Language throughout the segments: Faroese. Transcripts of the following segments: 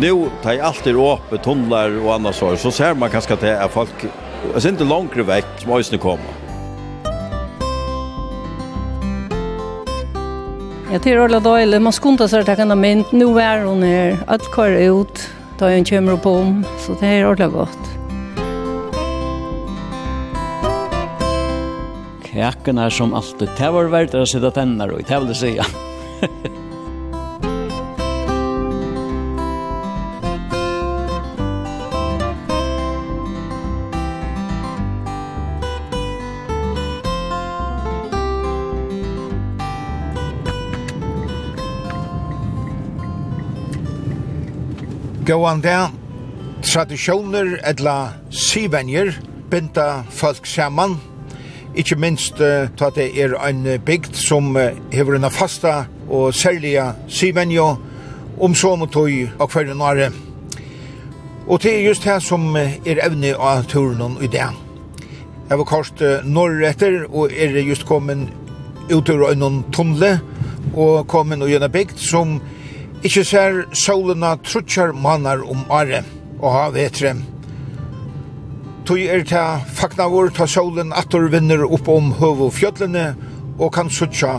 nu tar jag alltid upp tunnlar och annat så så ser man kanske att det är folk är inte långt väck som måste ösnen kommer. Jag tycker alla Doyle, man skuntar sig att jag kan ha mynt. Nu är hon här, allt kvar ut, tar jag en kämmer på om. Så det är ordentligt gott. Kakan er som alltid, det var verdt å sitte tännar og det vill säga. Gåan det, tradisjoner etla sivenjer binda folk saman, ikkje minst uh, ta det er ein bygd som uh, hever unna fasta og særliga sivenjo om så mot tøy og hver nare. Og det er just det som er evne av turen i det. Jeg var kort uh, norretter og er just kommet ut ur en tunnel og kommet og gjennom bygd som er Ikkje ser solena trutjar mannar om are og ha vetre. Tui er ta fagnavur ta solen atur vinner opp om og fjöllene og kan sutja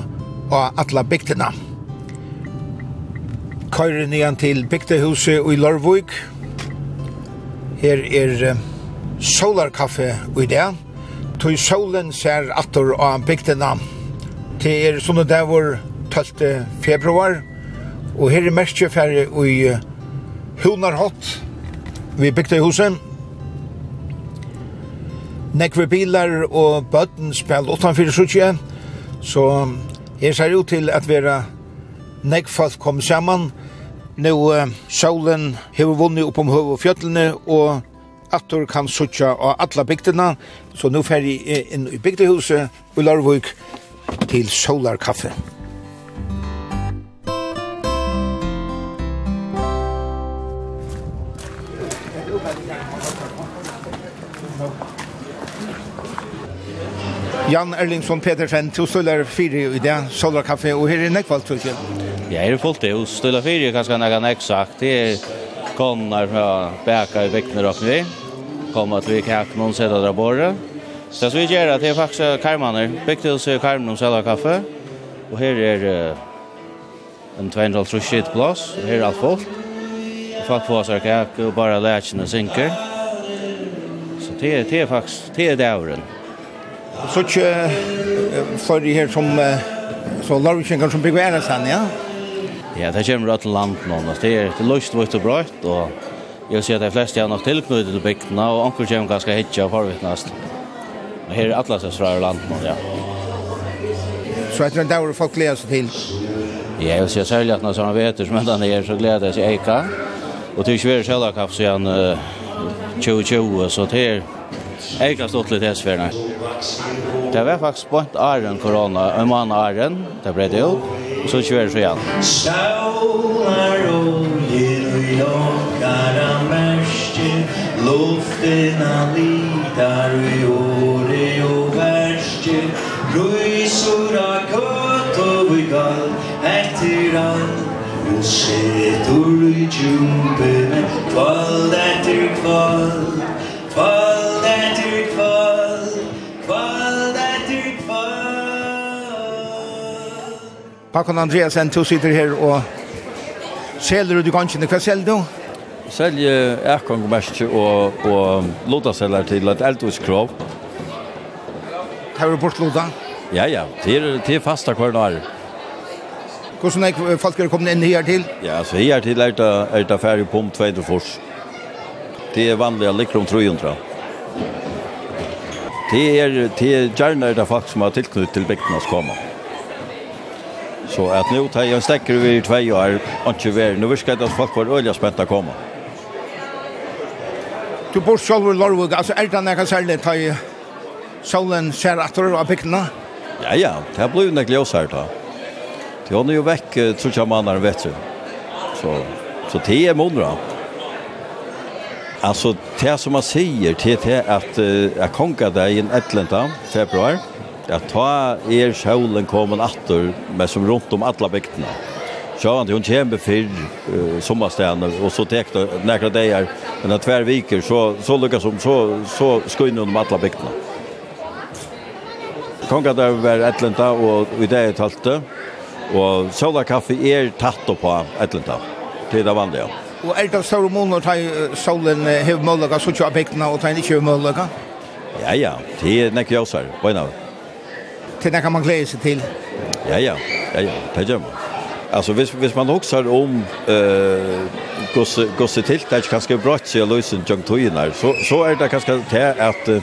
av atla bygdina. Køyre nian til bygdehuset i Lorvuk. Her er solarkaffe i det. Tui solen ser atur av bygdina. Det er sånne der 12. februar Og her er merke ferdig i Hunarhott, vi bygde i huset. Nekve bilar og bøtten spil 8-4-7, så her ser ut til at vera nekve folk kom saman. Nå uh, solen hever vunni opp om høv og fjöllene og attor kan sutja av alla bygdina, så nu fer jeg inn i bygdehuset i Larvik til Solarkaffe. Kaffe. Jan Erlingsson Petersen, to støller fire i det, Solar Café, og her er nekvalt, tror jeg. Ja, her er fullt det, og støller fire, kanskje nekka kan eksakt, det er konar fra Beka i Vikner og vi, kom at vi kak noen sida dra borre. Så vi gjør at det er faktisk karmaner, bygde oss i karmen om Solar Café, og her er en 2,5 skitt plass, og her er alt folk. Folk får seg kak, og bare lærkene synker. Så det er faktisk, det er det så ikke for de her som så larvikinger som bygger æres han, ja? Ja, det kommer rett til land nå, det er lyst vitt og brøtt, og jeg vil si at de fleste har nok tilknyttet til bygdene, og anker kommer ganske hitje og forvittnast. Og her er atlases fra land nå, ja. Så etter en dag har folk gleder seg til? Ja, jeg vil si at særlig at når sånne vet, som enda er, så gleder jeg seg eika. Og til ikke være sjølakaff siden 2020, så det er Eika stått litt hesferne. Det var faktisk på en æren korona, en mann æren, det ble det jo, og så kjører så igjen. Saular oljen og lokkar av mørste, luften av litar og åre og verske, rysor av kött og vi gall, etter all Og setur i djumpe med kvall etter kvall, kvall Håkon Andreasen, du sitter her og selger du gansjen. Hva selger du? Selger och og, og sälja til et eldhuskrov. Har du bort lota? Ja, ja. Til, til fasta hver dag. Hvordan er folk er kommet inn her til? Ja, så her til er det, er det ferdig på om fors. Det er vanlige likker om 300. Det er, det er gjerne er det folk som har tilknyttet til bygdenes kommer. Så att nu tar jag stäcker vi i två år och inte väl. Nu viskar det att folk var öliga spänta komma. Du bor själv i Lorvug. alltså är det några särskilt ta i solen ser att du har pickna? Ja, ja, det har blivit ju näklig oss här då. Det är ju väck, tror jag man har vet du. Så, så det är månader. Alltså, det som man säger, till det är att, jag konga dig i en 11 februari at ta er sjålen kommer atter, men som rundt om alla bygdene. Sjåan, hon kommer för uh, sommarstenen, og så tek det nekra dagar, men at hver viker, så, så lykkes hon, så, så skynner hon om alla bygdene. Konga der var Etlenta, og i det er talte, og sjåla kaffe er tatt på Etlenta, til det vanlige. Og er det store måneder til solen hever møllega, så ikke av bygdene, og til ikke hever møllega? Ja, ja, det er nekka jøsar, bøyna. Ja till när kan man glädja sig till. Ja ja. Ja ja, det gör man. Alltså hvis hvis man huxar om eh uh, gosse gosse tiltak kanske brott sig lösen junktoinar så så är det kanske det att uh,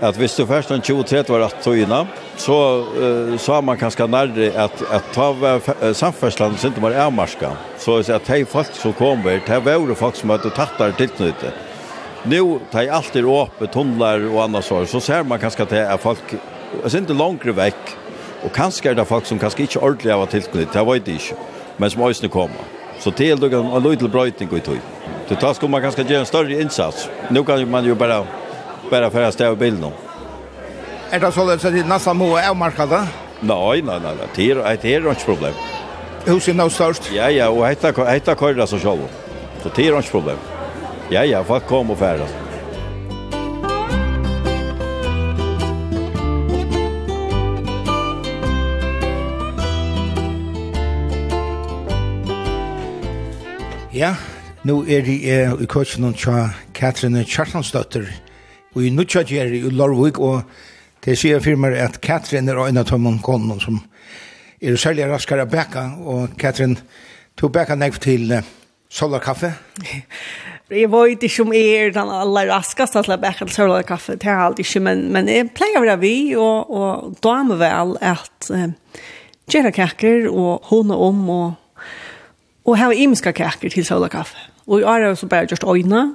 att hvis du först en 23 var att tojna så uh, så har man kanske närre att att ta uh, samfärslan så inte bara är marska så att att folk som kommer det var folk som hade tattar tillknutet nu tar allt är upp tunnlar och annat så så ser man kanske att det är folk Jeg synes det langere vekk, og kanskje er det folk som kanskje ikke ordentlig har tilknyttet, det vet jeg ikke, men som øyne kommer. Så det er en liten brøyting i tog. Det tar skulle man kanskje gjøre en større innsats. Nå kan man jo bare, bare føre sted av bilen. Er det så løs at det nesten må avmarka det? Nei, nei, nei, det er, det er ikke problem. Huset er nå størst? Ja, ja, og hette køyre seg selv. Så det er ikke problem. Ja, ja, folk kommer og fære. Ja, nu er det eh, i coachen og tja Katrine Kjartansdøtter og i Nutsja Gjeri i Lorvik og det sier firmer at Katrine er en av tømmen konen som er særlig raskere bæka og Katrine tog bæka nek til eh, solarkaffe Jeg vet ikke om jeg er den aller raskeste til å bæke til solarkaffe, det er alt ikke, men, men jeg pleier å være vi, og, og da er vi vel at eh, gjøre kaker og håne om og Og her er imiska kaker til sola kaffe. Og i år har vi så bare gjort øyne.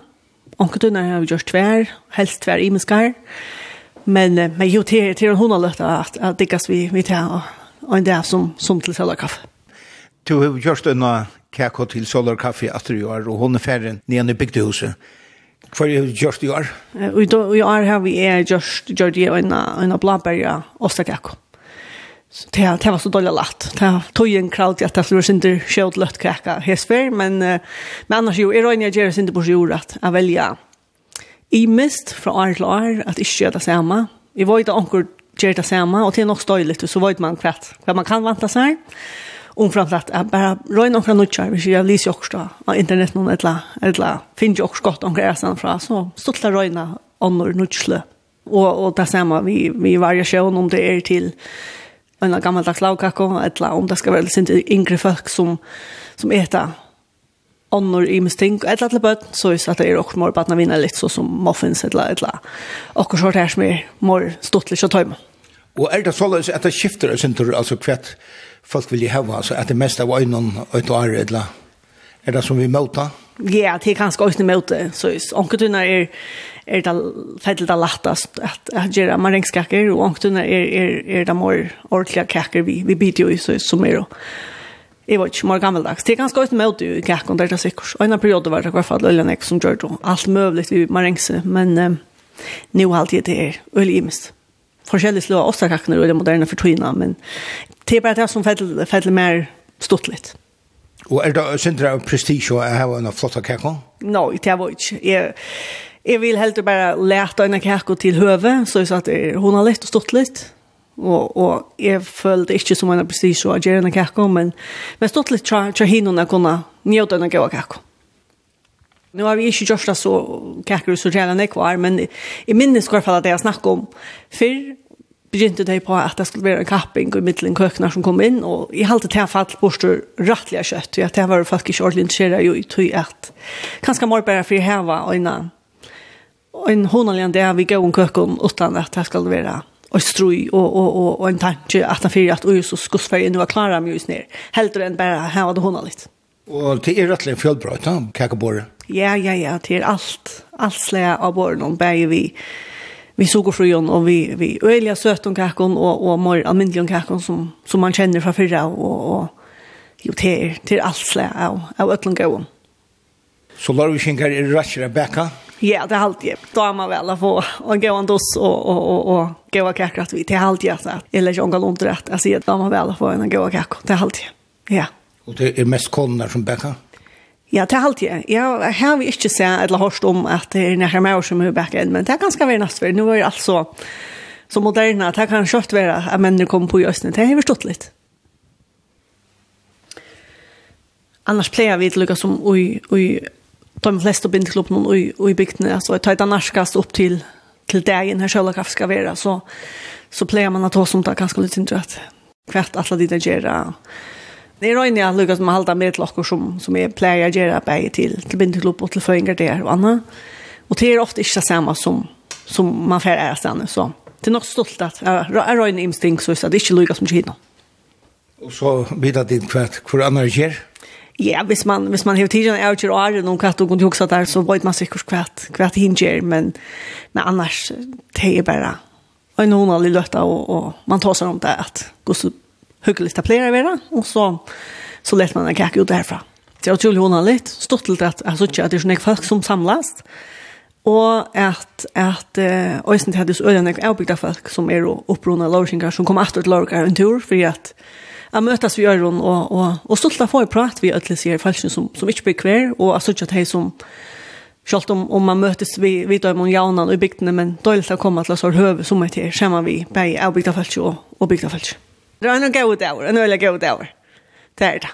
Onketunar har vi gjort tver, helst tver imiskar. Men, men jo, til, til hun har løtt at, at diggas vi, vi tar og en dag som, som til sola kaffe. Du har gjort øyne kaker til sola kaffe at du gjør, og hun er ferdig nede i bygdehuset. Hva har du gjort i år? Og i år har vi gjort, gjort øyne, øyne blåbærja og stakakko. Så det, det var så dåligt lätt. Det tog en kraut at det var inte sköld løtt kräka hesfer, men, men annars jo, er øyne jeg gjør inte på jord at jeg velger i mist fra år til år at ikke gjør det samme. Jeg var inte omkring gjør det samme, og det er nok støylig, så vet man kvart hva man kan vante vänta sig. Och framförallt att bara röjna omkring nutjar, vi ska også av internett noen et eller, eller finns ju också gott omkring resan fra, så stottla röjna omkring nutjle. Og, og det samme, vi, vi variation om det er til en gammaldags lagkakko, eller om det skal være sint yngre folk som, som äta annor i misting, eller til bøtt, så er det er okkur mor badna vinna litt, så som muffins, eller, eller och så her som er mor stortlig og tøyma. Og er det såleis at det skifter, jeg synes, altså kvett folk vil ha, altså at det mest av øynene, og et år, eller er det som vi møter? Ja, det er ganske øyne møter, så onkertunar er er det fettelt det lattast at, at gjøre man og ångtunne er, er, er det mer ordentlige kacker vi vi biter i, så som er då. Jeg var ikke mer gammeldags. Det er ganske også møte i kakken det er det sikkert. Og en av periode var det i hvert fall øyne som gjør det. Alt mulig vi marengse, men um, nå har alltid det er øyne imest. Forskjellig slå av ostakakene og det moderne for tøyene, men det er bare det som fedler mer stått litt. Og er det sindra prestige å ha en flott kakken? Nei, det var ikke. Jeg, Jeg vil helt bare lete en kjærk til høve, så jeg sa at hun har lett og stått litt. Og, og jeg følte ikke som en prestige å gjøre en kjærk, men, men stått litt til henne å kunne njøte en kjærk. Nu har vi ikke gjort det så kjærker så gjerne jeg var, men jeg minnes i hvert fall at jeg snakket om før, begynte det på at det skulle være en kapping i middelen køkene som kom inn, og jeg halte til fall borster rettelig kjøtt, og det var faktisk ikke ordentlig interessert i tog at kanskje må bare for å heve øynene en honalian det vi går en kökon utan att det ska vara och strui och och och och en tanke att han fyrir at så så Sverige nu vara klara med just ner. Helt enn bara här var det honalig. Och det er rettelig fjellbrøyt, ja, kakabor. Ja, ja, ja, det är allt allt slä av bor någon bæg vi vi såg och Jon och vi vi öliga söton kakon och och mer almindliga kakon som som man känner från förra och och jo det är det är allt slä av av öllon gå. Så lär vi sjunga i Russia backa. Ja, det er alltid. Da er man vel å få en gåan dos og, og, og, og gåa og vid. Det er alltid at jeg att ikke lägger omgång om jeg sier at da er man vel å få en gåa kakrat. Det er alltid. Ja. Og det er mest kollar som bækker? Ja, det er alltid. Jeg har vi ikke sett eller hørt om at det er nærmere mer som er bækker, Men det är ganska väl nästa. Nå er det altså så moderne at Det kan kött være at mennene kommer på i østene. Det har vi stått litt. Annars pleier vi till lycka som oj, oj, de flesta bindklubben och i, i bygden alltså ta ett annars upp till till dagen här själva kaffe ska vara. Så så plejer man att ha som där ganska lite intressant kvart alla det där göra det är rojna Lucas med halta med klockor som som är plejer gera på till till bindklubb och till föringar där och annat. Och det är ofta inte samma som som man får är sen. Så det är nog stolt att är rojna instinkt så så det är inte lukas som skit Och så vidare dit kvart, hur annars gör? Ja, hvis man, hvis man har tiden er ikke rare noen katt og kunne huske der, så vet man sikkert hva, hva hin men, men annars, det er bare og noen har løtta, og, og man tar seg om det at gå så hyggelig til flere være, og så, så lett man en kake ut derfra. Det er utrolig hun har litt, stått til at jeg så ikke at det er sånne folk som samlas, og at, at øyne til at så øyne folk som er opprunnet lovskinger, som kommer etter til lovskinger en tur, fordi at att møtes vi gjør og, og, och och och stolta för prat vi alla sier falsken som som ikke blir kvar och alltså at de som Sjalt om, om man møtes vi vi då man jaunan i bygdene, men dåligt att til oss og høve som ett är schema vi bei av bygda falsk og, og bygda falsk. Det är en god dag, en öliga god dag. Det er det.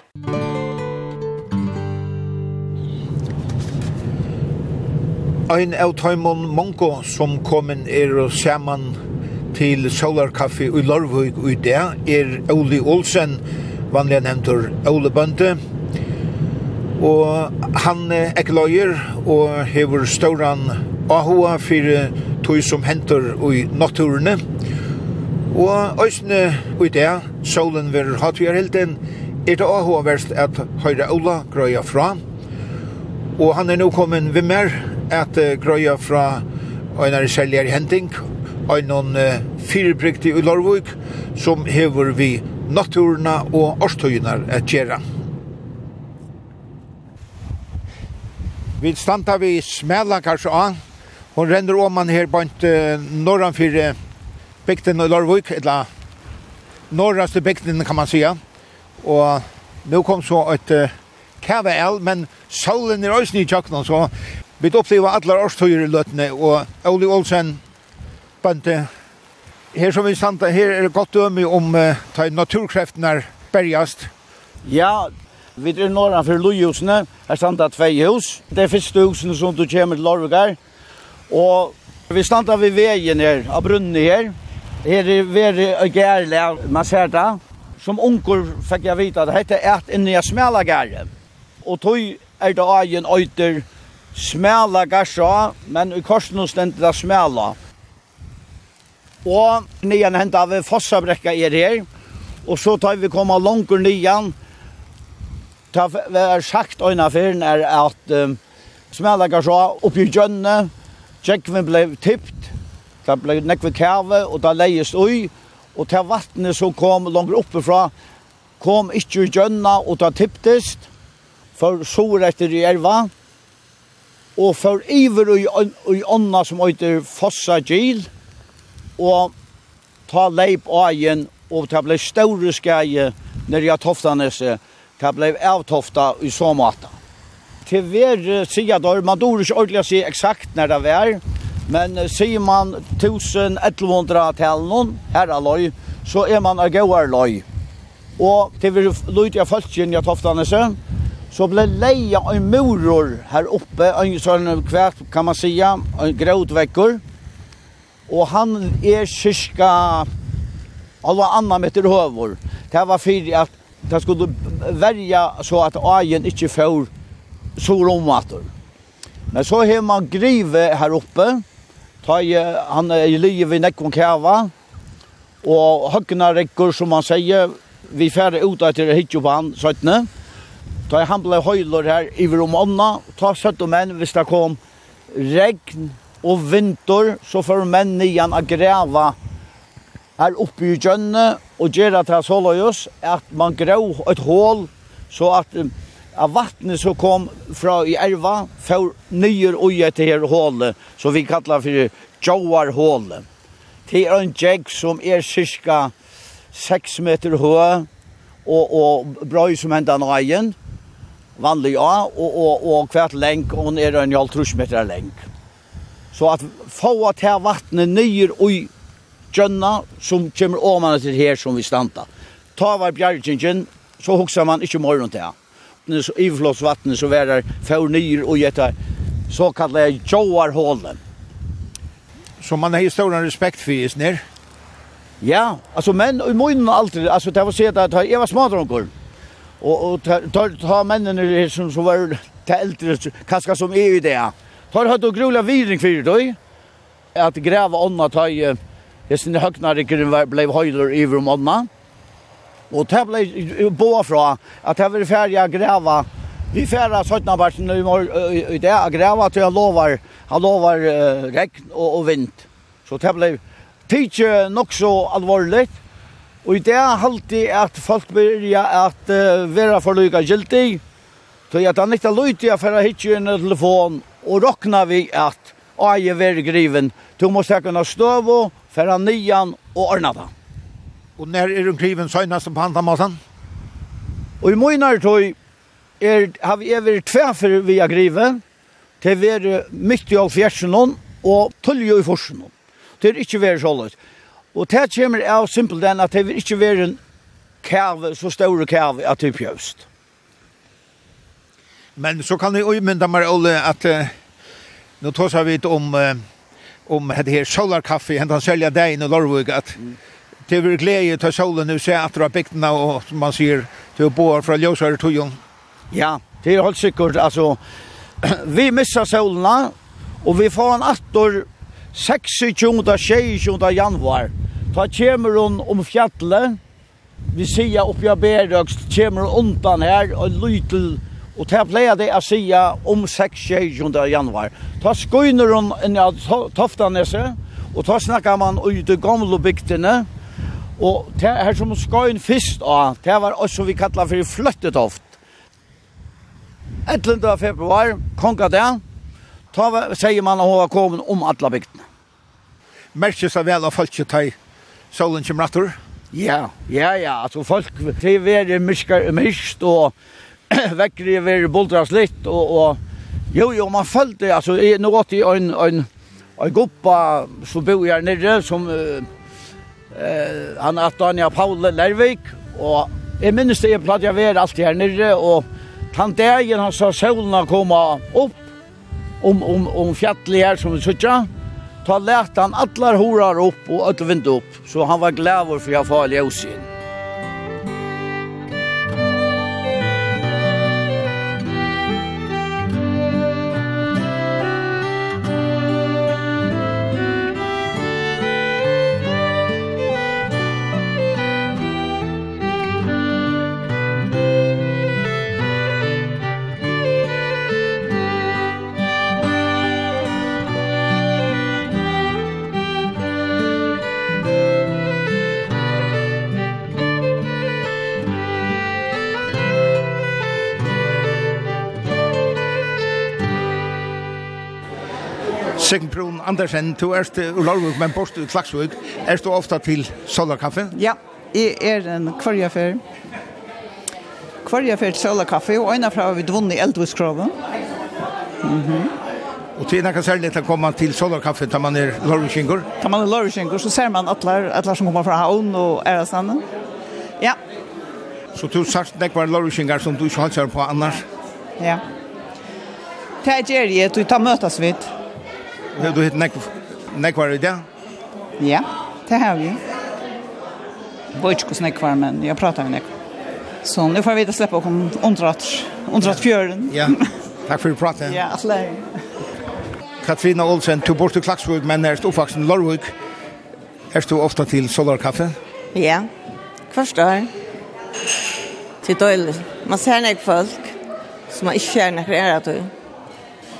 Ein av tøymon mongo som komin er og saman til Solar Kaffe i Lorvøk og i det er Ole Olsen, vanlig nevntur Ole Bønte. Og han er ekkeløyer og hever ståran Ahoa for tog som hentur i naturene. Og øysene i det, solen vil hatvjerhelten, er det Ahoa verst at høyre Ola grøya fra. Og han er nå kommet ved mer at grøya fra Einar Seljer Henting en uh, firebriktig i Lorvik som hever vi naturna og årstøyene et gjerne. Vi standa vi smela kanskje an. Hon renner om man her bant uh, norran for uh, bygden i Lorvik, eller norraste bygden kan man säga. Og nu kom så et uh, kave el, men solen er også i tjøkken, så vi oppleva alle årstøyre i løtene, og Oli Olsen bønte. Her som vi standa, her er det godt dømme om uh, ta naturkreftene bergast. Ja, vi er norra for lojusene. Her standa tvei hus. Det er første husene som du kommer til Lorvegar. Og vi standa ved veien her, av brunnen her. Her er veri og gærlig, man ser det. Som unger fikk jeg vite at det heter et inni jeg smela gærlig. Og tog er det agen øyter smela gærsa, men i korsen stendt det smela Og nian henta av Fossabrekka er her. Og så tar vi koma langur nian. Ta er sagt øyna fyrin er at um, smelakar så oppi gjønne. Tjekkvin blei tippt. Det blei nekve kave og det leies ui. Og til vattnet som kom langer oppifra, kom ikkje i gjønna og det tipptist. For sår etter i erva. Og for iver i ånda som øyter Fossagil. Fossagil og ta leip agen og det ble større skje når jeg toftanese, det ble avtofta i så måte. Til hver sida dår, man dår ikke ordentlig å si eksakt når det var, men sier man 1100-talen, her er løy, så er man av gauar løy. Og til vi løyt jeg følgen jeg toftanese, så ble leia en muror her oppe, en sånn kvart, kan man sija, en grådvekker, og han er kyrka alla anna meter høver. Det var fyrir at det skulle verja så at agen inte får så omater. Men så har man grive her oppe, ta i, han er i livet i Nekvon Kjava, og høgna rekker, som man sier, vi færre ut etter hitje på han, søttene, ta i han ble høyler her, i om ånda, ta søtt og menn, hvis det kom regn, og vinter så får menn igjen å greve her oppe i gjønne og gjøre til Soløyus at man grev et hål så at, at vattnet som kom fra i erva får nyer ui til her hålet som vi kallar for Tjauarhålet. Det er en jeg som er cirka 6 meter høy og, og brøy som hendan nøyen vanlig ja, og, og, og hvert lenk, og hun er en halv trusmeter lenk. Så at få til vattnet nyer ui gjønna som kommer åmanna til her som vi standa. Ta var bjergjengjen, så hoksa man ikkje morgon til. Så ivflås vattnet så var det for nyer og gjetta så kallet joarhålen. Så man har ju stor respekt för isner. Ja, alltså men i munnen alltid, alltså det var så att jag var smadronkur. Och och ta ta männen som så var det äldre, kaska som är ju det. Tar hatt og grula viring fyrir tøy, at grava onna tøy, hesten høgnarikken blei høyler i om onna, og det blei boa fra at det var ferdig a grava, vi ferdig søttna barsen i det, a grava til han lovar, han lovar uh, regn og, og vind. Så det blei tidsje nok så alvorligt, og i det halte at folk byrja at uh, være for forløyga gildig, Tøy at han ikkje lytte jeg for å hitje en telefon og råkna vi at Aje veri griven, du må kunna støvo, færa nian og ordna det. Og når er du griven søgnast på andre måten? Og i møgnar tog er, har vi två tvefer vi har griven, til vi er midt i all fjersen og tulljo i forsen. Det er ikke vært sånn. Og det kommer av simpelt den at det er ikke vært en kæve, så store kæve at det er pjøst. Men så kan jeg jo mynda meg, Olle, at uh nu tar så vi om om det här solarkaffe han han säljer det i Norrvik att det blir glädje ta solen nu så att dra bygderna och man ser till bor från Ljusar till Jon. Ja, det är helt säkert alltså vi missar solen och vi får en attor 26. 26. januar. Ta kommer hon om fjallet. Vi ser upp jag beröks kommer undan här och lytel Og det pleier det å si om 6-20 januar. Ta skoiner hun inn i Toftanese, og ta snakker man ut i gamle bygdene, og det her som skoin fyrst av, det var også vi kallar for fløttetoft. 11. februar, konga det, ta, sier man at hun kommet om alle bygden. Merkje av vel av folk ta solen kommer Ja, ja, ja, altså folk, det er myrst og vekker jeg vil boldras litt, og, og jo, jo, man følte, altså, jeg nå åt i en, en, en guppa som bor her nere, som uh, uh, han er Daniel Paul Lervik, og jeg minnes det, jeg platt jag var alltid her nere, og han dagen han sa solen komma opp, om, om, om fjallet her som vi suttet, ta lært han allar horar upp och öll vind upp så han var glad för jag fall i osin. Sigbjørn Andersen, du er ur Larvik, men bort ur Klaksvik. Er du ofta til Solarkaffe? Ja, jeg er en kvarjafer. Kvarjafer til Solarkaffe, og en av fra vi dvunne i Mm -hmm. Og til kan særlig til å komme til Solarkaffe, tar man er Larvikinger? Tar man er Larvikinger, så ser man atler, atler som kommer fra Havn og Ærestanden. Ja. Så du sagt nekvar var som du ikke har på annars? Ja. Det er gjerrig, du tar møtas vidt. Du, du hitt nek, nekvar i det? Ja, det har vi. Bojtkos nekvar, men jag pratar med nekvar. Så nu får vi inte släppa och kom ondrat undrat fjören. Ja, tack för att prata. Ja, alla. Katrina Olsen, du bor till Klaxvud, men är uppvuxen i Lorvik. Är du ofta till Solarkaffe? Ja, kvarstår. Till dåligt. Man ser nek folk som man inte ser nek är du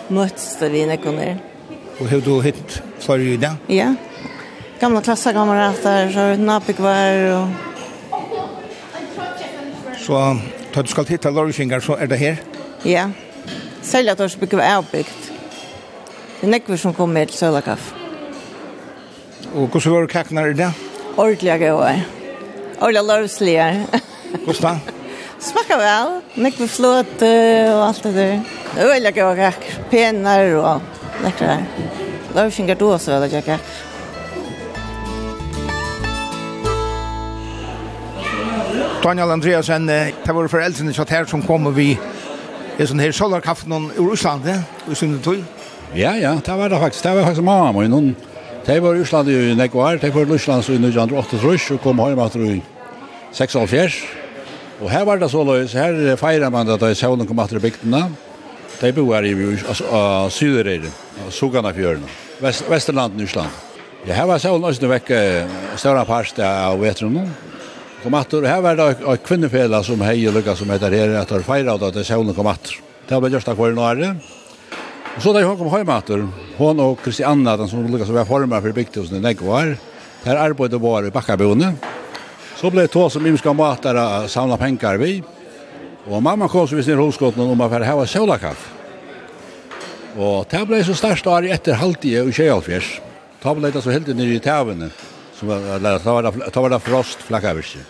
möts det vi nek under. Og har du hitt för i där? Ja. Gamla klasskamrater, så har du nappikvar og... Så tar du skal hitta Lorfingar, så er det her? Ja. Selja tors bygge var avbyggt. Det er nekver som kommer til Sølakaff. Og hvordan var det kaknar i det? Ordelig gøy. Ordelig lovslige. Hvordan da? Smakka vel. Nekver flåte og alt det der. Ordelig gøy kakk. Penar og lekkrar. Love finger då så väl jag kan. Daniel Andreasen, det var foreldrene satt her som kom og vi er sånn her solarkaften i Russland, det, i sin tog. Ja, ja, det var det faktisk. Det var faktisk mamma min. Hun, det var i Russland i Nekvar, det var i Russland i 1988, og kom hjemme til 76. Og her var det så løs, her feirer man at det er søvnen kom til bygdene. De bor i Syderøyre, Sogana fjørene, Vest Vesterland, Nysland. Ja, her var solen også vekk større parst av vetren. Kom atter, her var det en kvinnefela som hei og lykka som heter her, etter feira av at solen kom atter. Det var gjørst av kvar nåre. Og så da hun kom hjem atter, hun og Kristianna, den som lukka som var former for bygdhusen i den der arbeidet var i Bakkaboene. Så ble det to som vi skal måte samla penger vi, Og mamma kom så visst ner hoskotten om att her var sjølakaff. Og det ble så størst år etter halvtid i Kjøyalfjers. Da ble det så helt nere i tævene. Som var, eller, ta var det, var det frost flakkavirse.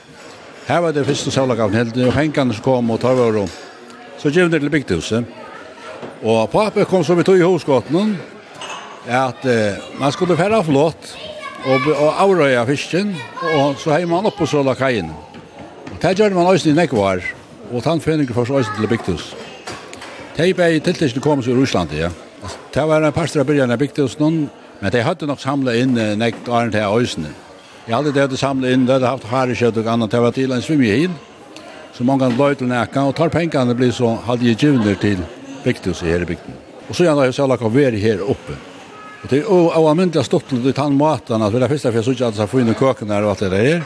Her var det første sjølakaffen helt nere, og hengene som kom og tar var om. Så gjør det til bygdhuset. Og pappa kom så vi tog i hoskotten at eh, man skulle fære flott og, og avrøye fisken og så heier man opp på solakajen. Og det gjør man også i nekvar og tann feningen for øysen til bygtus. De bei tiltøkene til kom seg ur Russland, ja. Det var en parster av byrjan av bygtus noen, men de hadde nok samla inn nekt åren til øysen. Jeg hadde det samla inn, det hadde haft hareskjøtt og annet, det var til en svimmehin, så mange løy til nekka, og tar pengene blir så hadde jeg givner til bygtus i her i bygden. Og så gjerne har jeg selv akkurat vært her oppe. Og det er jo avmyndelig stått til den maten, at vi er første for jeg ikke at jeg får inn i køkken her og alt det der,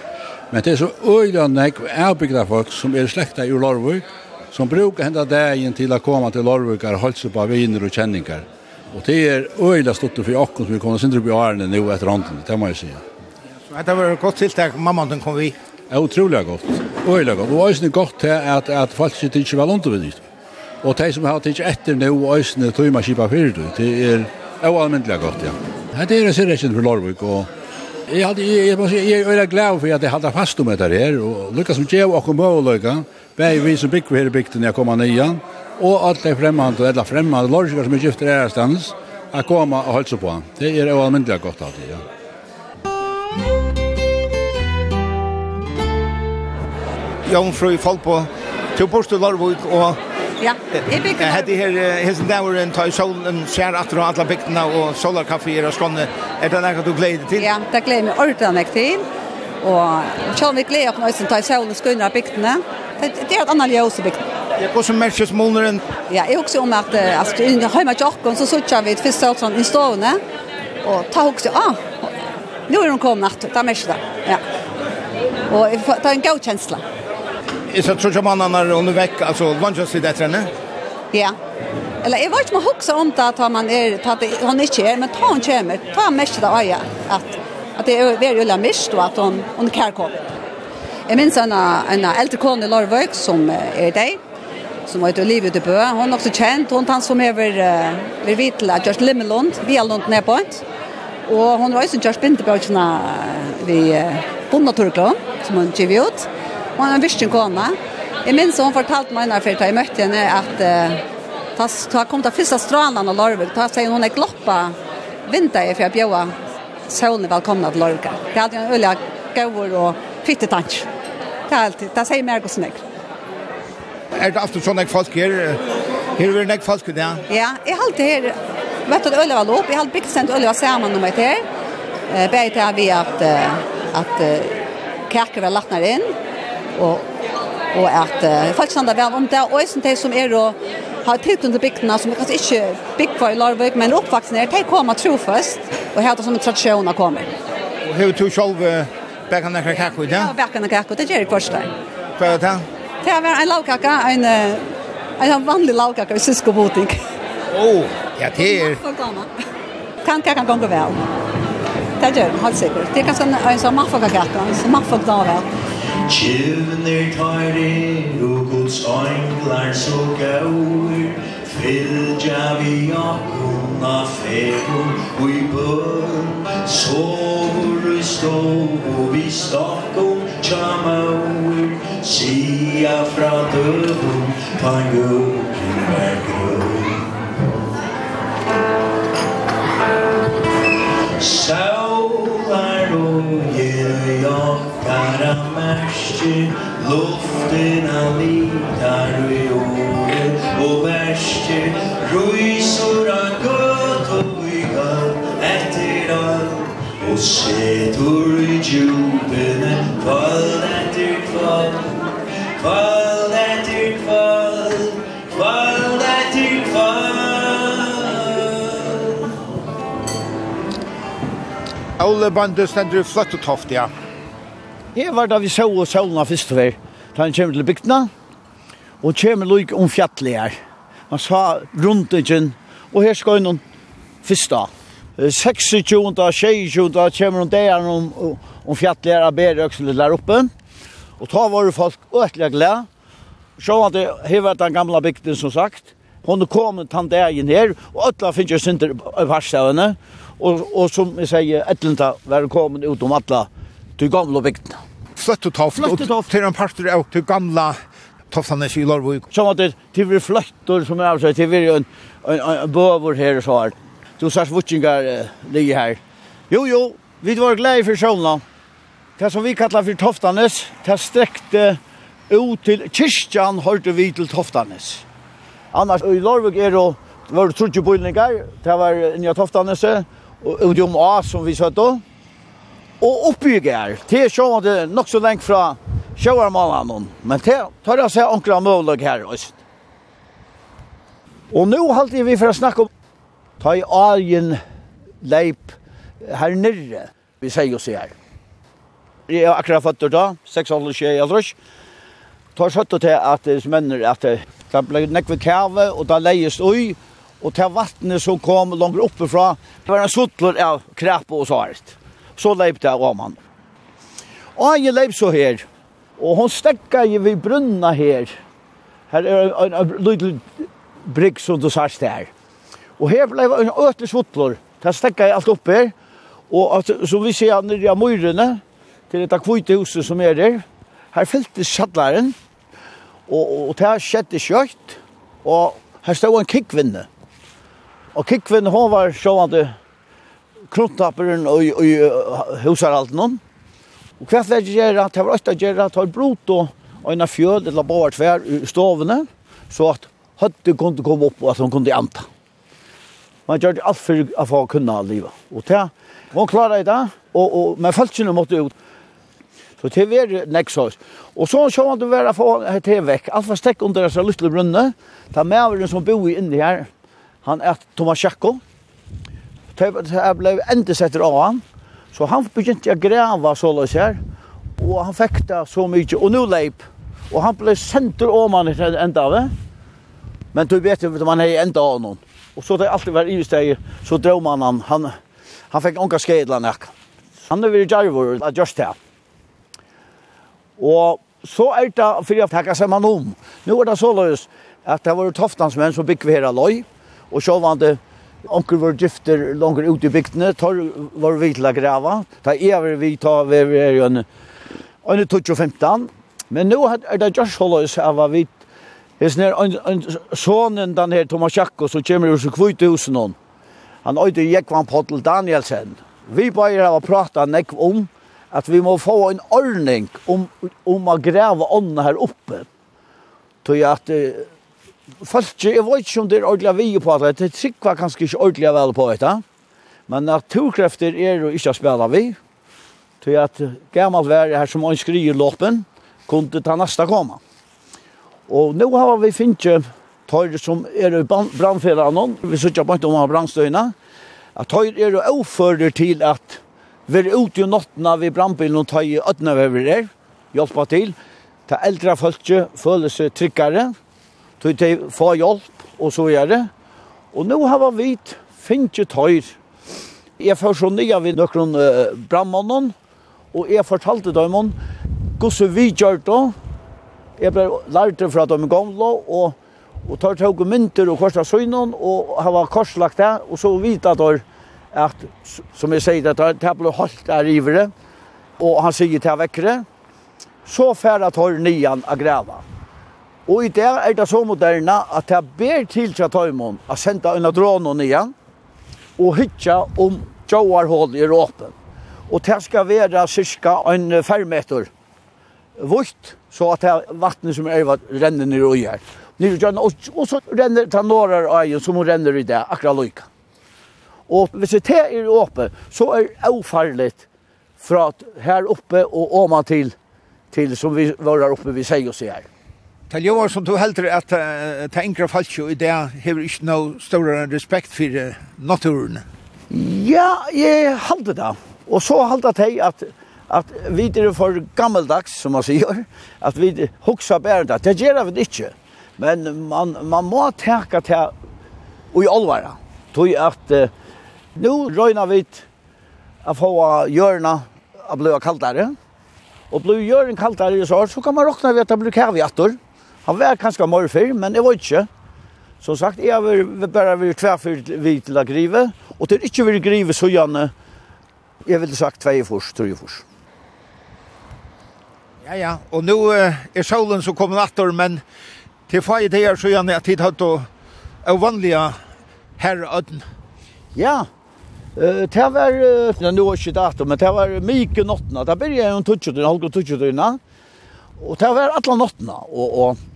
Men det er så øyla nek avbygda folk som er slekta i Lorvøk, som brukar henda dagen til å komme til Lorvøk og holde på viner og kjenninger. Og det er øyla stått for okken som vi kommer upp på årene nu etter hånden, det må jeg si. Så det var et godt tiltak, mamma den kom vi? Ja, utrolig godt. Øyla godt. Og øyne godt til at, at folk sitter ikke vel undervinnigt. Og de som har tids etter nå, øyne tøyma kipa fyrir, det er oanmyndelig godt, ja. Det er en sirrekjen for Lorvøk, og Jeg hadde, jeg må si, jeg er glad for at jeg hadde fast om etter her, og lykka som gjev og kom og lykka, bare vi som bygg her i bygden jeg kommer nyan, og alt de fremmede, eller fremmede, lorsker som er gifter her stans, jeg kom og holdt på. Det er jo almindelig godt av det, ja. Jan Frøy Falpo, til Borste Larvik, og Ja, jeg bygger. Jeg hadde her, hesen där var en tøy solen atter og och alla og solarkaffe er og skånne. Er det noe du gleder til? Ja, det gleder gläder mig ordentligt till. Och jag vi glädje på något tøy solen av bygderna. Det er et annet ljøs i bygderna. Ja, hva som merkes molnen. Ja, jeg husker om att altså, i hemma Tjokken, så sitter vi et vid första sån i stående, og ta husker, ah. Nu er hun kommet, att ta med sig där. Ja. Og det er en god känsla så tror jag man när hon är veck alltså lunch så det henne? Ja. Eller jag vet man huxar om det att man är att han inte är men ta han kommer. Ta han mest det ja att att det är väl ju mest och att hon hon kan komma. Jag minns en en äldre kvinna i Larvik som är där som var ute och livet på. Hon är också känd. Hon han som över vid Vitla, Just Limmelund, vi har långt ner på Och hon var ju som Just Bindeböjtjena vid Bondaturklån som hon giv ut. Og han har virkelig kone. Jeg minns hun fortalte meg når jeg møtte henne at uh, ta ta kom det første stralen av Lorvik. Da sier hun er gloppa vinter for jeg bjøa solen velkomna til Lorvik. Det hadde en øye gøver og fitte tansk. Det er alltid. Det sier mer hvordan jeg. Er det alltid sånn jeg folk her? Her er det folk her, ja? Ja, jeg har alltid her. Vet du at øye var lov? Jeg har alltid bygd sendt øye sammen om meg til her. Bare til at vi at, at kaker var lagt ned inn og og at uh, folk standa vel om det, og som de som er og har tilknyttet til bygdene, som er kanskje ikke bygd for i Larvik, men oppvaksen er, de kommer trofast, og her er det som en tradisjon å komme. Og har du selv bakkene kakko i ja? Ja, bækene kakko, det gjør jeg først der. Hva er det? Det er en lavkakka, en, en vanlig lavkakka i sysk boting. Åh, oh, ja, det er... Kan kakka gonger vel. Det gjør jeg, helt sikkert. Det er kanskje en en sånn maffakakka, en sånn maffakakka vel. Tjuven er tøyrer og gods øynglar så gaur. Fylgja vi akkon av fegur og i bøn. Sovur i stov og vi stakon tja maur. Sia fra Ta pangukken er grøn Sau bärste luften av litar i året og bärste rysor av gott og i gav etter all og setor i djupene kvall etter kvall kvall etter kvall kvall etter kvall Ole bandet stendur i toft, ja. Jeg var da vi så og solna først og vær, da han kommer til bygdene, og kommer luk om fjallet her. Han sa rundt igjen, og her skal han først da. 26. og 26. da kommer han der om, om fjallet her, og ber øksel der oppe. Og da var det folk øtelig glede. Så var det hevet den gamle bygden som sagt. Hon kom tant dagen her, og øtla finnes jo synder i varstavene. Og, og som jeg sier, etlenta var kommet ut om alla til gamla bygden. Fløtt og toft, og til en parter av til gamla toftene i Lorvik. Som at det er fløttor som er avsett, seg, det er en, en, en bøver her og så her. Du sars vutsingar uh, ligger her. Jo, jo, vi var glede for sjålna. Det som vi kallar for toftanes, det strekte ut til kyrkjan, hørte vi til toftanes. Annars, i Lorvik er det var trutje bøylingar, det var inni av toftanes, og ut om A som vi søtte, og oppbygger. Det er sånn at det er nok så lengt fra sjøarmannen, men det tar jeg seg ankra mulig her også. Og nå halte vi for å snakke om ta i algen leip her nere, vi sier oss her. Jeg er akkurat født da, 6,5 aldrus. Tar skjøtt til at det mener at det ble nekve kave, og da leies ui, og til vattnet som kom langt oppe fra, det var en suttler av krepe og sånt. Så leip det av man. Og jeg leip så her. Og hon stekka i vid brunna her. Her er en, en, lydelig brygg som du sars der. Og her blei en øtlig svottlor. Der stekka jeg alt opp her. Og at, som vi ser nere av myrene, til dette kvite huset som er der, her fyltes kjallaren. Og, og, og det skjedde kjøkt. Og her stod en kikkvinne. Og kikkvinne, hon var sjående knottapperen og, og, og husarhalten. Og hva fyrir gjøre? det var ofta gjerra, det var brot og en av fjöl, eller bare tvær i stovene, så at høtte kunne komme opp og at hun kunne anta. Man gjør alt for å få kunne livet. Og det, hun klarer det, og, og med følelsene måtte ut. Så det var nekksås. Og så så han det være få det vekk. Alt var stekk under disse lytle brunne. Det er maveren som bor inne her, han er Thomas Kjekko. Jeg ble endesetter av han. Så han begynte å greve så løs her. Og han fikk det så mye. Og nå leip. Og han ble senter av man enda av det. Men du vet jo at man er enda av noen. Og så det alltid var ivesteg, så drog man han. Han, han fikk unga skedla nek. Han er veldig Jarvor, at just det. Og så er det for jeg takker seg man om. Nå er det så løs at det var toftansmenn som bygg vi her av løy. Og så var det Onkel var gifter langt ut i bygdene, tar var vi til å grava. Ta er vi ta vi er jo en, en 15. Men nå er det just holdes av vi er nær ein en sonen den her Thomas Jakko som kommer ur så kvitt husen hon. Han øyde Jekvan Pottel Danielsen. Vi bare har prata nek om at vi må få en ordning om om å greve ånden her oppe. Tog at folk, jeg vet ikke om det er ordentlig vi på det, det trykker kanskje ikke ordentlig vel på det, men naturkrefter er jo ikke å spille vi, til at gammelt vær her som han skriver låpen, kunne ta nästa komma. Og nå har vi finnet tøyre som er i brannfjera noen, vi sitter på om brandstøyene, at tøyre er jo overfører til at vi er ute i nottene ved brandbilen og tøyre ødene vi er, hjelper til, ta eldre folk føler seg tryggere, til de får hjelp, og så er det. Og nå har vi vidt, finnes ikke tøyr. Jeg får så nye ved noen uh, brannmannen, og jeg fortalte dem om hvordan vi gjør det. Jeg ble lært det fra dem gamle, og, og tar tog mynter og korset søgnen, og har korslagt det, og så vidt at det at, som jeg sier, at det ble holdt der ivere, og han sier til vekkere, så færre tar nian av græva. Og i det er det så moderne at jeg ber til til Tøymon å sende en av dronen igjen og hytja om Joarhål i råpen. Og det skal være cirka en fermeter vutt, så at det vattnet som er renner ned og gjør. Og og så renner det några øyen som hun renner i det, akkurat lykka. Og hvis det er åpen, så er det avfarligt fra her oppe og åman til, til som vi var oppe vi sier oss her. Det ljóvar som du heldur at det engra falskjo i det hever ikke noe større respekt for naturen. Ja, jeg halde det. Og så halde det at at vi er for gammeldags, som man sier, at vi hoksa bare det. Det gjør vi ikke. Men man, man må tenke til og i alvara. Tog at uh, nu røyna vi at få hjørna at bli kaldare. Og bli hjørna kaldare så, så kan man råkna ved at det blir kæviator. Han var kanskje mer før, men jeg var ikke. Som sagt, jeg har bare vært tverfyrt vidt til å grive, og til ikke vil grive så gjerne, jeg ville sagt tvei fors, tre fors. Ja, ja, og nå er solen som kommer natter, men til fag i det er så gjerne at tid hatt å er vanlige herrøden. Ja, Uh, det var, uh, nå er ikke datum, men det var mye nottene. Det begynte jeg om 20-tøyene, halvgård 20-tøyene. Og det var alle nottene. Og, og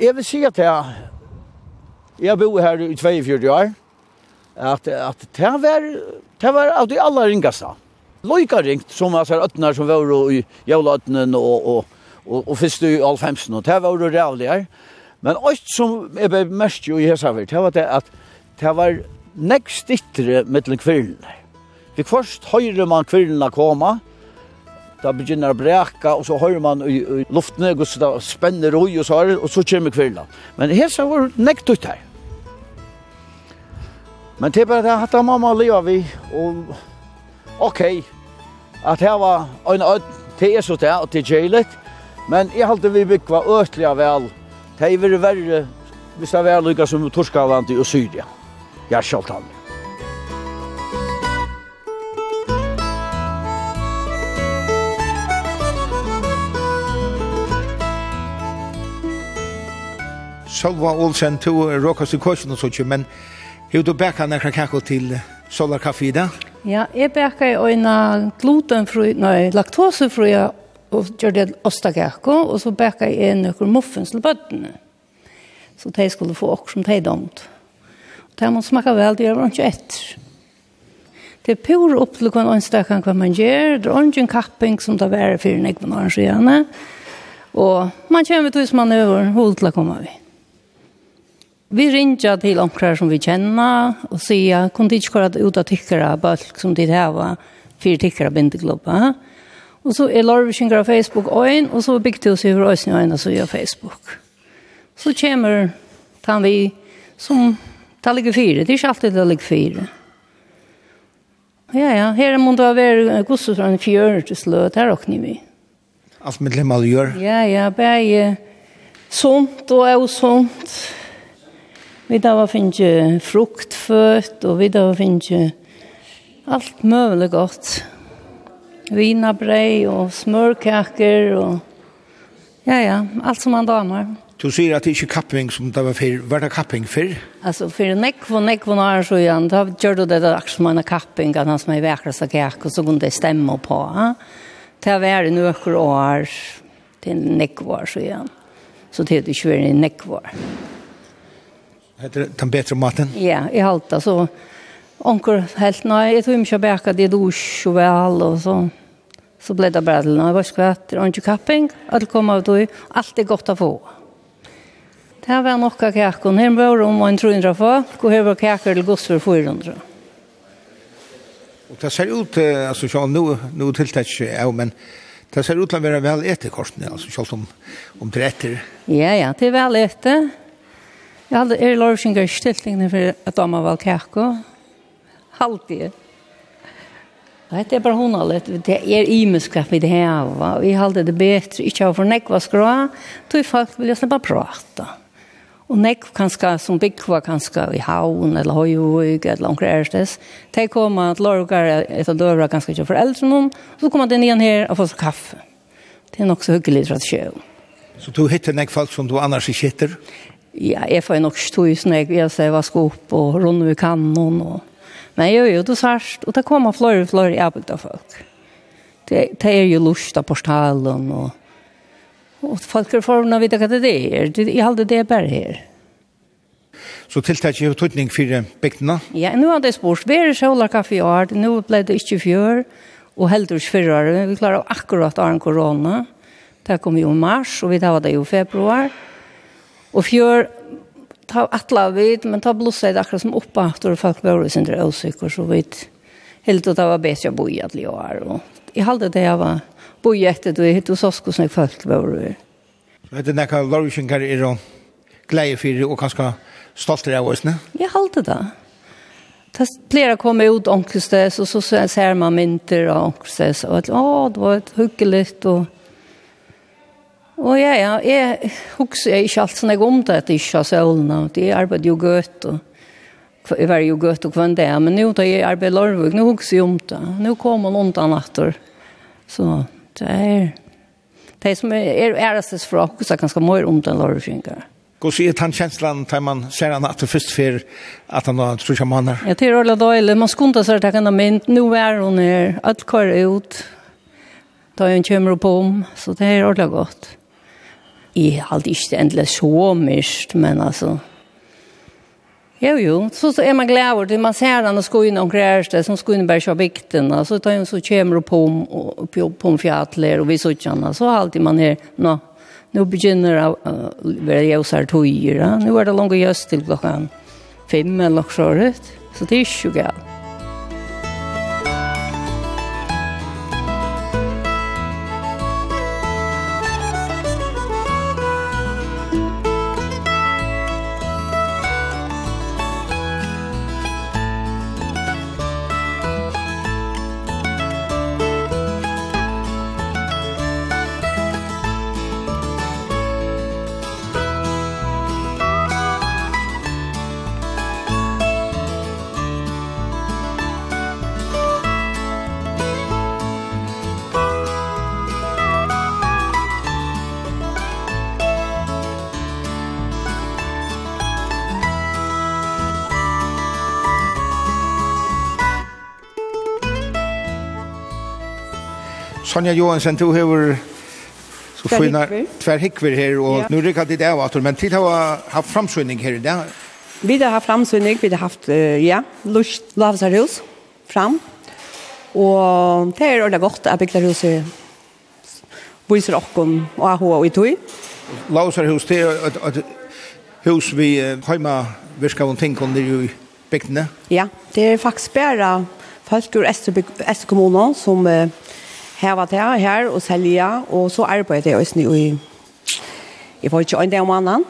Jeg vil si at jeg, jeg bor her i 42 år, at, at det var, det var av de aller ringaste. Loika ringt, som altså øtner som var i Jævlaøtnen og, og, og, og fyrst i Alfhemsen, og det var jo rævlig her. Men alt som jeg ble mest jo i Hesavir, det var det at det var nekst yttre mittelen kvirlene. Vi først høyre man kvirlene koma, og da begynner å breka, og så hører man i, i luftene, og så spenner roi og så her, og så kommer kvelden. Men her så var det nekt ut her. Men det er bare det at mamma lever vi, og ok, at her var en ød, det er så og det Jailet, men jeg halte vi bygva øtlige vel, det er verre, hvis det er vel som Torskaland i Syria. Jeg er sjalt han. Solva Olsen to Rokas i kursen og sånt, men hur du bäckar några kakko till Solar Café där? Ja, jag bäckar en glutenfri, nei, laktosefri og gjør det ostakakko, og så bækker jeg en noen muffins til bøttene. Så de skulle få okk som de domt. Og de må smaka vel, det gjør man ikke etter. Det er pur opp til hva en stakkan hva man gjør, det er ikke en kapping som det er fyrir nekvann arrangerende, og man kommer til hvis man er over hodet til å komme vidt. Vi ringer til omkrar som vi kjenner og sier, kun de ikke kjører ut av tykkere bølg som de har, fire tykkere bindeklubber. Og så er Lorvikinger av Facebook øyn, og så bygde til oss over øyne øyne så gjør Facebook. Så kommer han vi som tar ligger fire, det er ikke alltid det ligger fire. Ja, ja, her må det være gosset fra en fjør til sløt, her åkner vi. Alt med lemmer gjør? Ja, ja, bare sunt og er sunt. Vi da var finne fruktfødt, og vi da var finne alt mulig godt. Vinabrei og smørkaker og ja, ja, alt som man damer. Du sier at det ikke kapping som det var før. Var det kapping før? Altså, for nekk og nekk og nær så igjen, da gjør du det der som man har kapping, at han som er vekkert av kak, og så kunne det stemme på. Ja? Det har vært øker år til nekk år så igjen. Så det er ikke vært nekk var. Heter den bättre maten? Ja, i halta så onkel helt nej, jag tror inte jag bäckade det då så väl och så så blev det bara till när jag skvatt och inte kapping att komma ut och allt är gott att få. Det här var några kakor. Här var det om en 300 få. Gå här var kakor till gods för 400. Och det ser ut, alltså så nu, nu tilltäcks jag, men det ser ut att vara väl äterkorsna, alltså så om, om det är Ja, ja, det är väl äter. Jeg hadde er lovsjengar stiltingene for at de var kjekko. Halvdige. Det er bare hun allet. Det er imeskap vi det heva. Vi hadde det bedre. Ikke av for nekva skra. Tog folk vil jeg slippa prata. Og nekv kanska, som byggva kanska i haun eller høyvig, eller omkring erstes. De kommer at lorgar etter døra ganske ikke for eldre noen. Så kommer de nian her og får seg kaffe. Det er nok så hyggelig tradisjon. Så du hittar nekv folk som du annars ikke hittar? Ja, jeg får nok stå i snøk, jeg ser hva skal opp, og runde vi kanon, og... Men jeg gjør jo det sørst, og det kommer flere og flere jævlig av folk. Det, det er jo lust av portalen, og... Og folk er forhånda vidt hva det er, jeg halde det bare her. Så tiltak er jo tøytning for bygdene? Ja, nå har det spørst, vi er sjålar kaffe i år, nå ble det ikke fjør, og heldur ikke fyrre år, vi klarer akkurat av en korona, det kom jo i mars, og vi tar det jo i februar, og Og fjør, ta atla vid, men ta blossa i akkurat som oppa, og folk var sin der åsikker, så vidt. Helt og det var bedre å bo i alle år. Og i halde det jeg var bo i etter, og jeg hitt hos oss hvordan folk var i. Vet du, nekka Lorusjen er og glede for, og kanskje stolt av oss, ne? Jeg halde det. Det flere kom ut omkring sted, så så ser man mynter og omkring sted, og at, å, det var et hyggelig, og Og ja, ja, jeg husker ikke alt sånn jeg om det at jeg ikke har sølene. De arbeider jo gøt, og jeg var jo gøt og kvann det. Men nå da jeg arbeider Lorvig, nå husker jeg om det. Nå kommer noen annen etter. Så det er... Det som er ærestes for oss, er ganske mer om den Lorvigingar. Gå så er den kjenslen til man ser han at det først for at han har trusja måneder. Ja, det er alle døylig. Man skunter seg til henne mynd. Nå er hun her. Alt kvar ut. Da hun kommer på om. Så det er ordentlig godt jeg har ikke endelig så mye, men altså... Jo, jo. Så, så er man glad over det. Man ser han og ska in omkring det, som ska bare och bära og Så tar han så kommer och på om, och på, på om fjätler och vi sådana. Så alltid man är, nå, nå begynner det å att vara ljusar tog nå er det langt jøs til klokken fem eller så. Så det er ikke galt. Sonja Johansen, du har så fina tvär hickver här och ja. nu rycker det där vart men tid har haft framsynning här där. Vi har haft framsynning, vi har haft ja, lust lovsarhus fram. Och det är ordentligt gott att bygga huset viser okkom og AHA og tog. Lausarhus, det er et, et hus vi heima virka von tinkon under i bygdene? Ja, det er faktisk bare folk ur Ester kommune som uh, her var det her og selja, og så arbeider jeg også i, jeg får ikke øyne om annen.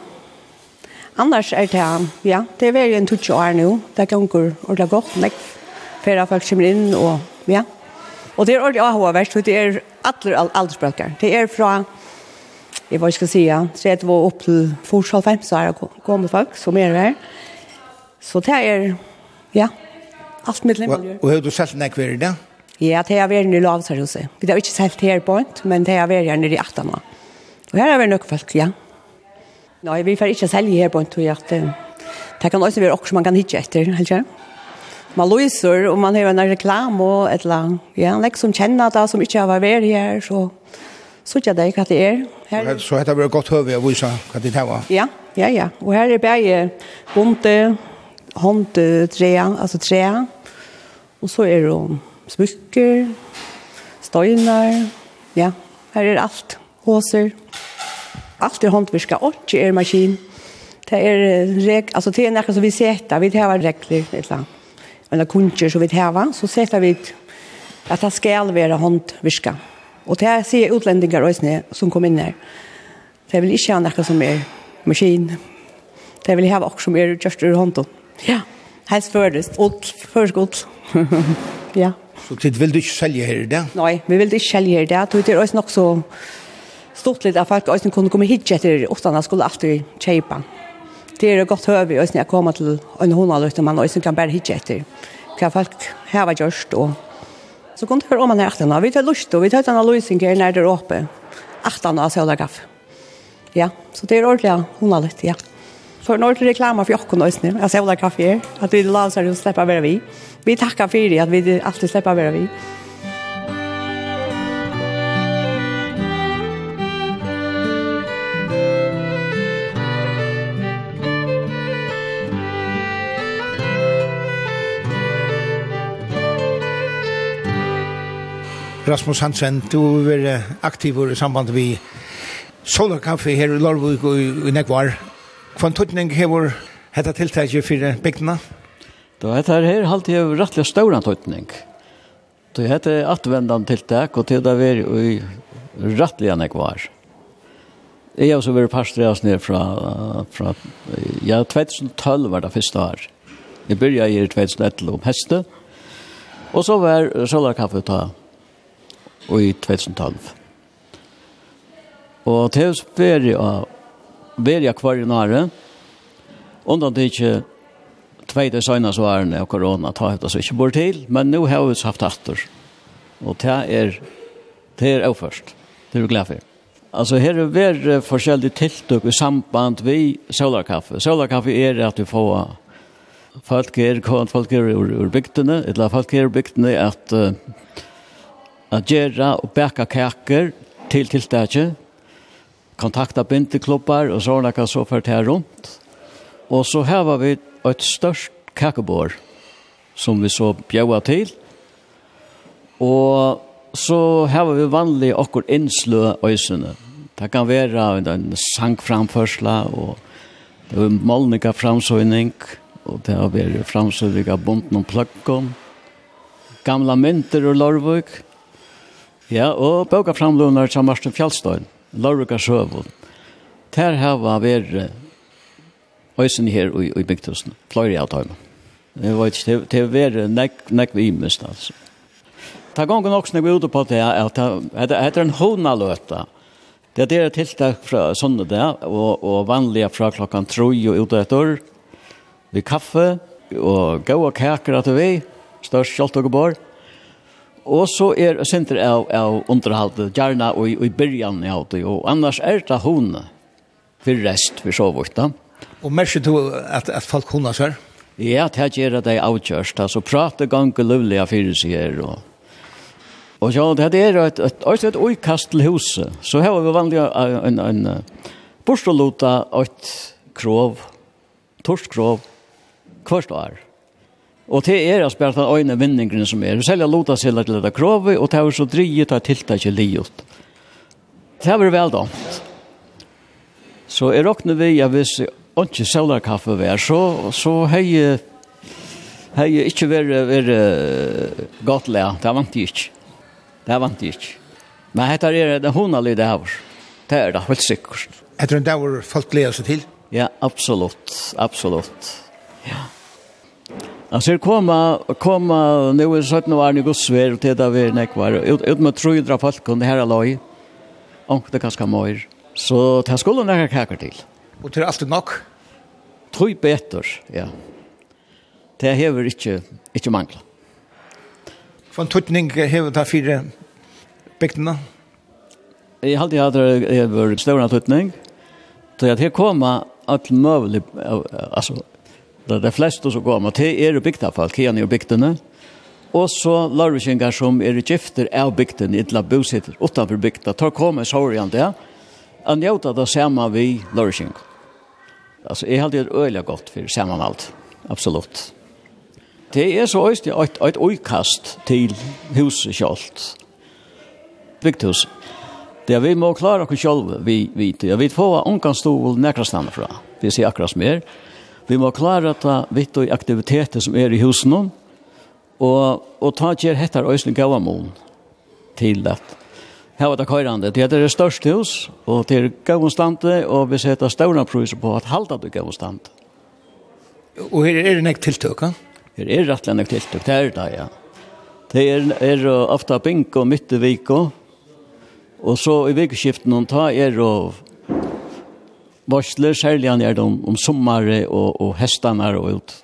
Annars er det, ja, det er veldig en tutsi år nå, det ganger ordentlig godt, nek, før folk kommer inn, og ja. Og det er ordentlig AHV-verst, det er alle aldersbrøkker. Det er fra, jeg vet ikke si, 30 år opp til 45 så er det kommet folk som er her. Så det er, ja, alt mitt liv. Og, og har du selv nekver i det? Ja. Ja, det har vært nere i Lavsarhuset. Vi har ikke sett her på en, men det er vært her nere i Achtana. Og her er vært nok folk, ja. Nei, vi får ikke selge her på en, tror jeg at det kan også være også man kan hitte etter, helt kjær. Man løser, og man har en reklam og et eller annet. Ja, han som kjenner det, som ikke har vært her, så så ikke det hva det er. Her... Så dette blir godt høy å vise hva det var? Ja, ja, ja. Og her er bare bonte, håndtrea, altså trea, og så er det smykker, støyner, ja, her er alt, håser. Alt er håndvirka, ikke er maskin. Det er reg, altså det er nekka som vi setter, vi tar regler, et eller annet. Eller kunsjer som vi tar, så setter vi at det skal være håndvirka. Og det her sier utlendingar også som kom inn her. Det vil ikke ha nekka som er maskin. Det vil ha også som er just ur hånden. Ja, helst først, och først ja. Så tid vil du ikke selge her i det? Nei, vi vil ikke selge her i det. Det er også nok så stort litt at folk også kunne komme hit etter utan att skulle alltid kjøpe. Det er godt høy også når jeg kommer til en hundra utan man også kan bare hit etter. Hva folk här var gjørst og så kunne kunde för om man er efter vi tar lyst og vi tar denne løsning her når det er uppe. Achtarna så där kaffe. Ja, så det er är ordentligt hundra ja för några till reklam for Jockon også, Snö. Jag ser hva kaffe er, at vi la oss her og släppa være vi. Vi takker for det at vi alltid släpper være vi. Rasmus Hansen, du er aktiv i samband med Solar Kaffe her i Lorvik og i Nekvar. Hva en tøtning hevur hetta tiltaket fyrir bygdene? Da hetta her halt hevur rettelig stóra tutning. Då hetta er atvendan tiltak og til ta ver og rættliga nek var. Jeg har også vært parstreas ned fra, fra ja, 2012 var det første år. Jeg begynte i 2011 om heste, og så var Solarkaffe ta og i 2012. Og til å spørre av ber jeg i nære, undan det ikke tvei det søgna svarene av korona, ta hefta så ikke bort til, men nå har vi haft atter, Og det er, det er avførst. Det er vi glad for. Alltså här är det forskjellige tiltak i samband vi solarkaffe. Solarkaffe er at du får folk er kon folk er ur, ur bygdene, eller folk er ur bygdene at uh, at gjøre og bæka kaker til tiltaket kontakta bindeklubbar og sånne kan så fært her rundt. Og så her var vi et størst kakebord som vi så bjøa til. Og så her var vi vanlig okkur innslø øysene. Det kan være en sangframførsla og det var målninga framsøyning og det har vært framsøyning av bunten og pløkken. Gamla mynter og lorvøk. Ja, og bøka framlunar til Marsten Fjallstøyen. Lorga Sjøvo. Der hava vært øysen her i, i Bygthusen, flere av dem. Det var ikke, det, det var nek nekk vi imest, altså. Ta gongen også når vi er ute på det, at det heter en honaløta. Det er det tiltak fra sånne der, og, og vanlige fra klokkan troi og ute etter, vi kaffe, og gå og kaker at vi, størst kjølt og bor, Og så er senter av, av underholdet gjerne og i, i byrjan av det, og annars er det hun for rest, for så vidt da. Og merker du at, at folk hun har sør? Ja, det gjør gjerne det er avkjørst, altså prater ganske løvlig av fire seg her, og Og ja, det er et, et, et, et uikast til huset. Så her har vi vanlig en, en, en borstolota, et krov, torskrov, hvert år. Og det er altså spørre den øyne vinningene som er. Selv jeg lotet seg til dette krovet, og det er så driet av tiltaket livet. Det er vel da. Så jeg råkner vi, jeg hvis ikke selger kaffe var, så, så har jeg har jeg ikke vært, vært godt lær. Det vant jeg ikke. Det vant jeg ikke. Men dette er det hun har lydet her. Det er det, helt sikkert. Er det en dag hvor folk gleder seg til? Ja, absolutt. Absolutt. Ja. Alltså komma komma nu är sjutton var ni går svär till där vi näck var ut ut med tror ju dra folk kunde här alloj. Och det kanske mer. Så det skulle några kakor till. Och till alltid nok. Tror bättre, ja. Det hever inte inte mangla. Från tutning hever ta fyra bygdena. Jag hade jag hade över stora tutning. Så jag här komma att möjligt alltså Det er de fleste som går med til er bygda folk, hien er bygdene. Og så larvikingar som er gifter av bygden, ikke la bositter utenfor bygda, tar komme sorgen det, han njóta det samme vi larviking. Altså, jeg held det øyelig godt for samanhalt, absolutt. Det er så øyst et, et øykast til huset kjalt, Bygdhus. Det er vi må klare oss selv, vi vi vi får ungan stol näkra stanna fra. Vi ser akkurat mer. Vi må klara ta vitt og aktiviteter som er i husen og, og ta kjer hettar øyne gavamon til at her var det køyrande. Det er det største hus, og det er gavonstande, og vi setter større priser på at halda det gavonstande. Og her er det nek tiltøk, ja? Her er rettelig nek tiltøk, det er det, ja. Det er, er ofta bingo, og mittevik og, og så i vikeskiften, og ta er og varsler, særlig han er det om, om sommare og, og hestene og ut.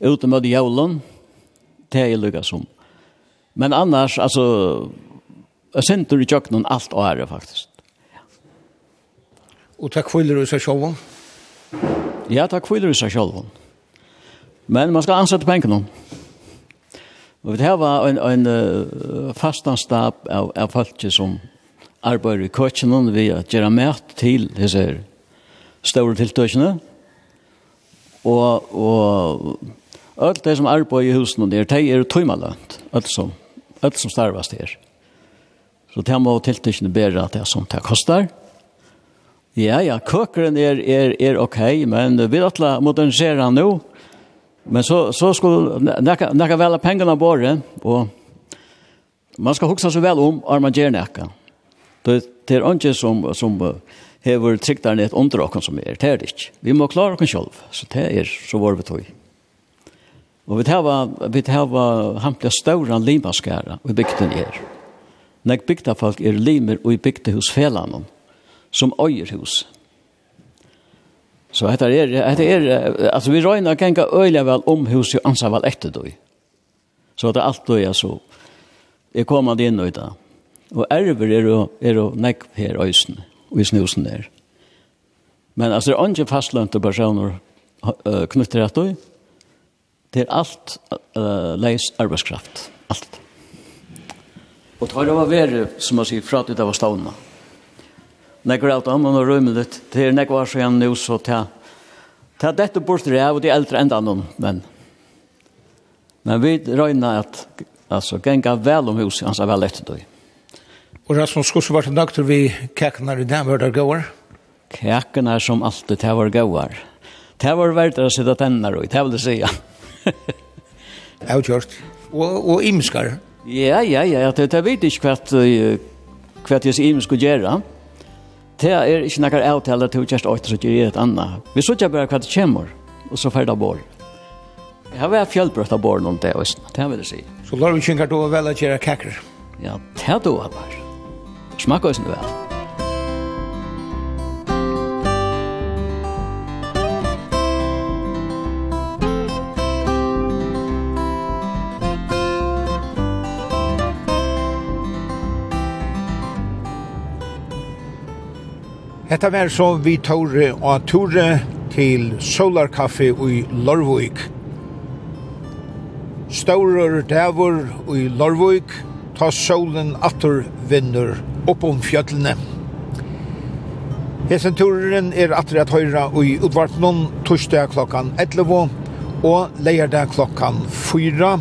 ut med jævlen, det er jeg som. Men annars, altså, jeg sender i kjøkkenen alt å ære, faktisk. Og takk for du sa selv? Ja, takk for du sa selv. Men man skal ansette pengene. Og det her var en, en uh, fastanstab av, av folk som arbeider i køkkenen ved å gjøre mer til disse her store tiltøkene. Og, og alt det som arbeider i husene der, det er tøymalønt, alt som, alt som starves her. Så det må tiltøkene bedre at det er som det koster. Ja, ja, køkeren er, er, er ok, men vi er alle modernisere nå. Men så, så skulle nekka, nekka vel pengene båre, og man skal huske så vel om, om man gjør nekka. Det, det er ikke som, som hever trygtarne et under okken som er, det er det ikke. Vi må klare okken selv, så det er så vår vi tog. Og vi hava, vi hava hamtla stauran limaskara i bygden er. bygda folk er limer og i bygdehusfelanen, som øyerhus. Så dette er, dette er, altså vi røyna genga øyla vel om hus jo ansa vel etter døy. Så det er alt døy, altså, jeg kommer inn i det. Og erver er jo, er jo nekk her øysene og i snusen der. Men altså, det er ikke fastlønte personer uh, knyttet rett og det er alt uh, leis arbeidskraft. Alt. Og tar det var vere, som man sier, fra til det var. Nekker alt om, og røymer litt. Det er nekker var så igjen nå, så ta, ta dette bort det av, og de eldre enda noen, men men vi røyner at altså, genga vel om huset, han sa vel etter det. Og Rasmus, hvordan var det nok vi kakene i den var det gåer? er som alltid, det var gåer. Det var verdt å sitte tenner og det vil jeg si. Avgjort. Og, og imskar. Ja, ja, ja, det, det vet ikke hva, hva jeg sier imskar gjøre. Det er ikke noen avtaler til å gjøre 8, så gjør et annet. Vi så ikke bare hva det kommer, og så ferdig bor. Jeg har vært fjellbrøtt av bor noen det, det vil jeg si. Så lar vi kjenker du vel å gjøre kakker? Ja, det er du, bare. Smakka oss nu vel. Hetta vær så vi tåre og tåre til Solar Café i Lorvik. Staurur dævur i Lorvik, ta solen atur vinner opp om fjøtlene. Hesen turen er atre at høyra i utvartnån torsdag klokkan 11 og leierdag klokkan 4.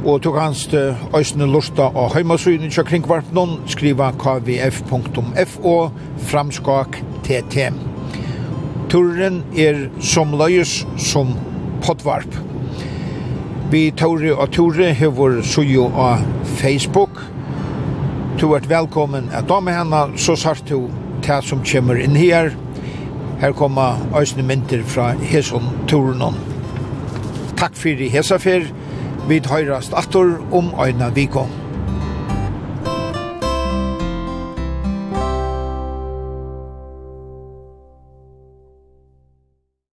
Og tog hans til øysene lusta og heimasøyene til kringvartnån skriva kvf.fo framskak tt. Turen er som løyes som potvarp. Vi tåre og tåre hever sujo av Facebook, Du er velkommen at da med henne, så sart du til som kommer inn her. Her kommer Øysene mynter fra Heson Torunon. Takk for i Hesafer. Vi høyrast atter om øyne vikong.